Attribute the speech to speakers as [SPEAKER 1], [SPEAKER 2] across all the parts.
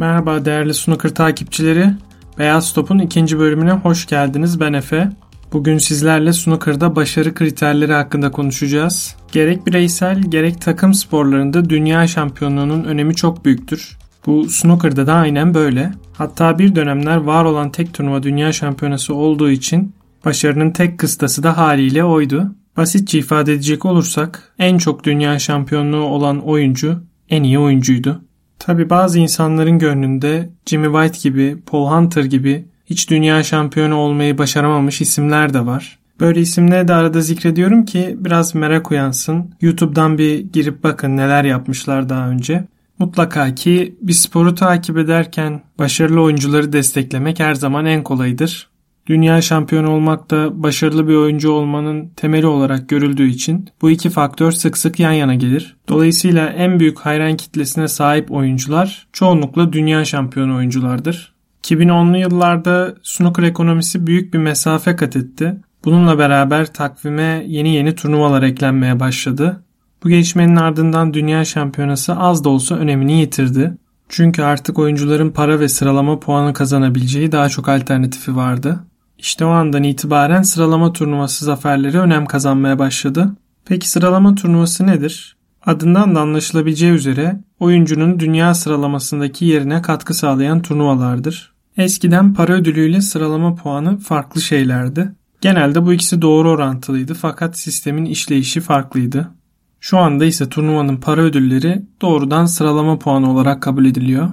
[SPEAKER 1] Merhaba değerli snooker takipçileri. Beyaz Top'un ikinci bölümüne hoş geldiniz. Ben Efe. Bugün sizlerle snooker'da başarı kriterleri hakkında konuşacağız. Gerek bireysel gerek takım sporlarında dünya şampiyonluğunun önemi çok büyüktür. Bu snooker'da da aynen böyle. Hatta bir dönemler var olan tek turnuva dünya şampiyonası olduğu için başarının tek kıstası da haliyle oydu. Basitçe ifade edecek olursak en çok dünya şampiyonluğu olan oyuncu en iyi oyuncuydu. Tabi bazı insanların gönlünde Jimmy White gibi, Paul Hunter gibi hiç dünya şampiyonu olmayı başaramamış isimler de var. Böyle isimleri de arada zikrediyorum ki biraz merak uyansın. YouTube'dan bir girip bakın neler yapmışlar daha önce. Mutlaka ki bir sporu takip ederken başarılı oyuncuları desteklemek her zaman en kolayıdır. Dünya şampiyonu olmak da başarılı bir oyuncu olmanın temeli olarak görüldüğü için bu iki faktör sık sık yan yana gelir. Dolayısıyla en büyük hayran kitlesine sahip oyuncular çoğunlukla dünya şampiyonu oyunculardır. 2010'lu yıllarda snooker ekonomisi büyük bir mesafe kat etti. Bununla beraber takvime yeni yeni turnuvalar eklenmeye başladı. Bu gelişmenin ardından dünya şampiyonası az da olsa önemini yitirdi. Çünkü artık oyuncuların para ve sıralama puanı kazanabileceği daha çok alternatifi vardı. İşte o andan itibaren sıralama turnuvası zaferleri önem kazanmaya başladı. Peki sıralama turnuvası nedir? Adından da anlaşılabileceği üzere oyuncunun dünya sıralamasındaki yerine katkı sağlayan turnuvalardır. Eskiden para ödülüyle sıralama puanı farklı şeylerdi. Genelde bu ikisi doğru orantılıydı fakat sistemin işleyişi farklıydı. Şu anda ise turnuvanın para ödülleri doğrudan sıralama puanı olarak kabul ediliyor.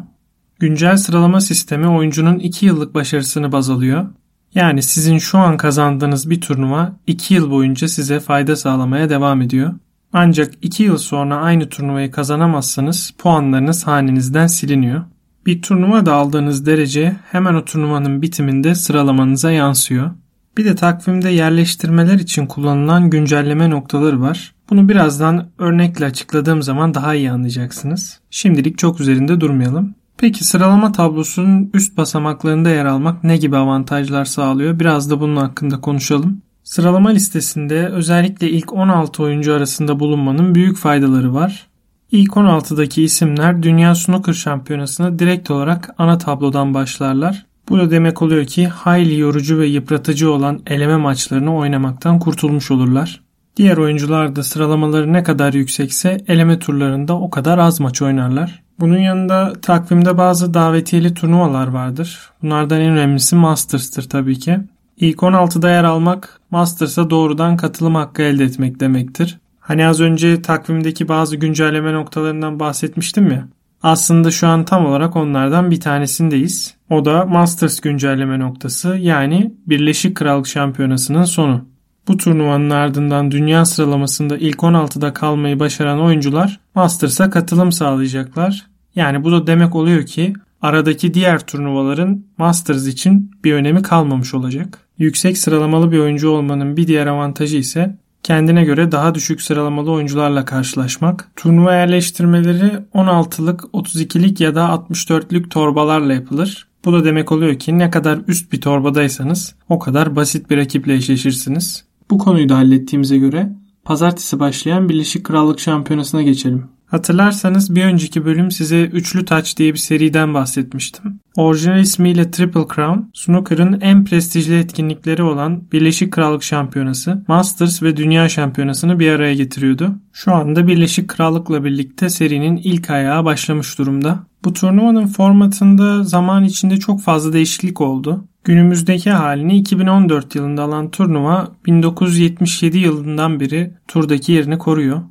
[SPEAKER 1] Güncel sıralama sistemi oyuncunun 2 yıllık başarısını baz alıyor yani sizin şu an kazandığınız bir turnuva 2 yıl boyunca size fayda sağlamaya devam ediyor. Ancak 2 yıl sonra aynı turnuvayı kazanamazsanız puanlarınız hanenizden siliniyor. Bir turnuva da aldığınız derece hemen o turnuvanın bitiminde sıralamanıza yansıyor. Bir de takvimde yerleştirmeler için kullanılan güncelleme noktaları var. Bunu birazdan örnekle açıkladığım zaman daha iyi anlayacaksınız. Şimdilik çok üzerinde durmayalım. Peki sıralama tablosunun üst basamaklarında yer almak ne gibi avantajlar sağlıyor? Biraz da bunun hakkında konuşalım. Sıralama listesinde özellikle ilk 16 oyuncu arasında bulunmanın büyük faydaları var. İlk 16'daki isimler Dünya Snooker Şampiyonası'na direkt olarak ana tablodan başlarlar. Bu da demek oluyor ki hayli yorucu ve yıpratıcı olan eleme maçlarını oynamaktan kurtulmuş olurlar. Diğer oyuncular da sıralamaları ne kadar yüksekse eleme turlarında o kadar az maç oynarlar. Bunun yanında takvimde bazı davetiyeli turnuvalar vardır. Bunlardan en önemlisi Masters'tır tabii ki. İlk 16'da yer almak Masters'a doğrudan katılım hakkı elde etmek demektir. Hani az önce takvimdeki bazı güncelleme noktalarından bahsetmiştim ya. Aslında şu an tam olarak onlardan bir tanesindeyiz. O da Masters güncelleme noktası yani Birleşik Krallık Şampiyonası'nın sonu. Bu turnuvanın ardından dünya sıralamasında ilk 16'da kalmayı başaran oyuncular Masters'a katılım sağlayacaklar. Yani bu da demek oluyor ki aradaki diğer turnuvaların Masters için bir önemi kalmamış olacak. Yüksek sıralamalı bir oyuncu olmanın bir diğer avantajı ise kendine göre daha düşük sıralamalı oyuncularla karşılaşmak. Turnuva yerleştirmeleri 16'lık, 32'lik ya da 64'lük torbalarla yapılır. Bu da demek oluyor ki ne kadar üst bir torbadaysanız o kadar basit bir rakiple eşleşirsiniz. Bu konuyu da hallettiğimize göre pazartesi başlayan Birleşik Krallık Şampiyonası'na geçelim. Hatırlarsanız bir önceki bölüm size Üçlü Taç diye bir seriden bahsetmiştim. Orijinal ismiyle Triple Crown, snooker'ın en prestijli etkinlikleri olan Birleşik Krallık Şampiyonası, Masters ve Dünya Şampiyonası'nı bir araya getiriyordu. Şu anda Birleşik Krallık'la birlikte serinin ilk ayağı başlamış durumda. Bu turnuvanın formatında zaman içinde çok fazla değişiklik oldu. Günümüzdeki halini 2014 yılında alan turnuva 1977 yılından beri turdaki yerini koruyor.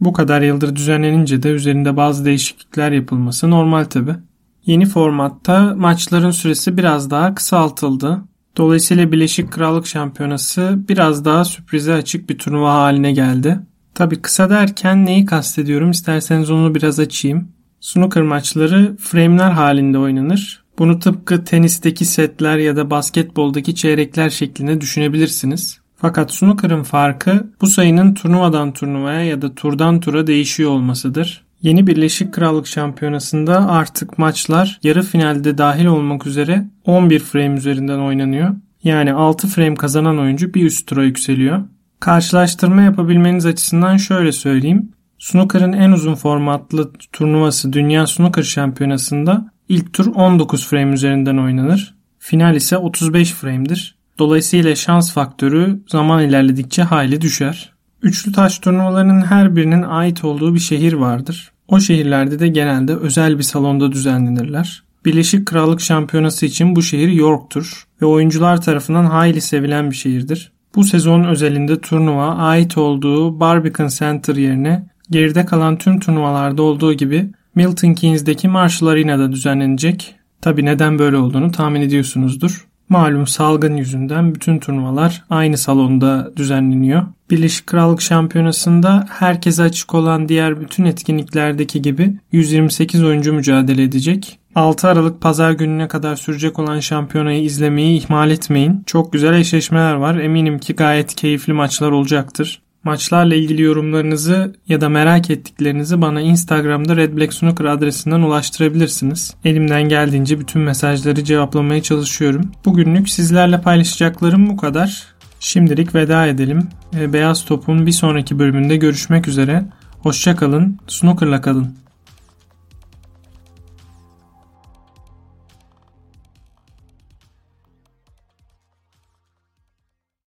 [SPEAKER 1] Bu kadar yıldır düzenlenince de üzerinde bazı değişiklikler yapılması normal tabi. Yeni formatta maçların süresi biraz daha kısaltıldı. Dolayısıyla Birleşik Krallık Şampiyonası biraz daha sürprize açık bir turnuva haline geldi. Tabi kısa derken neyi kastediyorum isterseniz onu biraz açayım. Snooker maçları frame'ler halinde oynanır. Bunu tıpkı tenisteki setler ya da basketboldaki çeyrekler şeklinde düşünebilirsiniz. Fakat snooker'ın farkı bu sayının turnuvadan turnuvaya ya da turdan tura değişiyor olmasıdır. Yeni Birleşik Krallık Şampiyonası'nda artık maçlar yarı finalde dahil olmak üzere 11 frame üzerinden oynanıyor. Yani 6 frame kazanan oyuncu bir üst tura yükseliyor. Karşılaştırma yapabilmeniz açısından şöyle söyleyeyim. Snooker'ın en uzun formatlı turnuvası Dünya Snooker Şampiyonası'nda İlk tur 19 frame üzerinden oynanır. Final ise 35 frame'dir. Dolayısıyla şans faktörü zaman ilerledikçe hayli düşer. Üçlü taş turnuvalarının her birinin ait olduğu bir şehir vardır. O şehirlerde de genelde özel bir salonda düzenlenirler. Birleşik Krallık Şampiyonası için bu şehir York'tur ve oyuncular tarafından hayli sevilen bir şehirdir. Bu sezon özelinde turnuva ait olduğu Barbican Center yerine geride kalan tüm turnuvalarda olduğu gibi Milton Keynes'deki Marshall Arena'da düzenlenecek. Tabi neden böyle olduğunu tahmin ediyorsunuzdur. Malum salgın yüzünden bütün turnuvalar aynı salonda düzenleniyor. Birleşik Krallık Şampiyonası'nda herkese açık olan diğer bütün etkinliklerdeki gibi 128 oyuncu mücadele edecek. 6 Aralık pazar gününe kadar sürecek olan şampiyonayı izlemeyi ihmal etmeyin. Çok güzel eşleşmeler var. Eminim ki gayet keyifli maçlar olacaktır. Maçlarla ilgili yorumlarınızı ya da merak ettiklerinizi bana Instagram'da Red Black Snooker adresinden ulaştırabilirsiniz. Elimden geldiğince bütün mesajları cevaplamaya çalışıyorum. Bugünlük sizlerle paylaşacaklarım bu kadar. Şimdilik veda edelim. Beyaz Top'un bir sonraki bölümünde görüşmek üzere. Hoşçakalın, snooker'la kalın.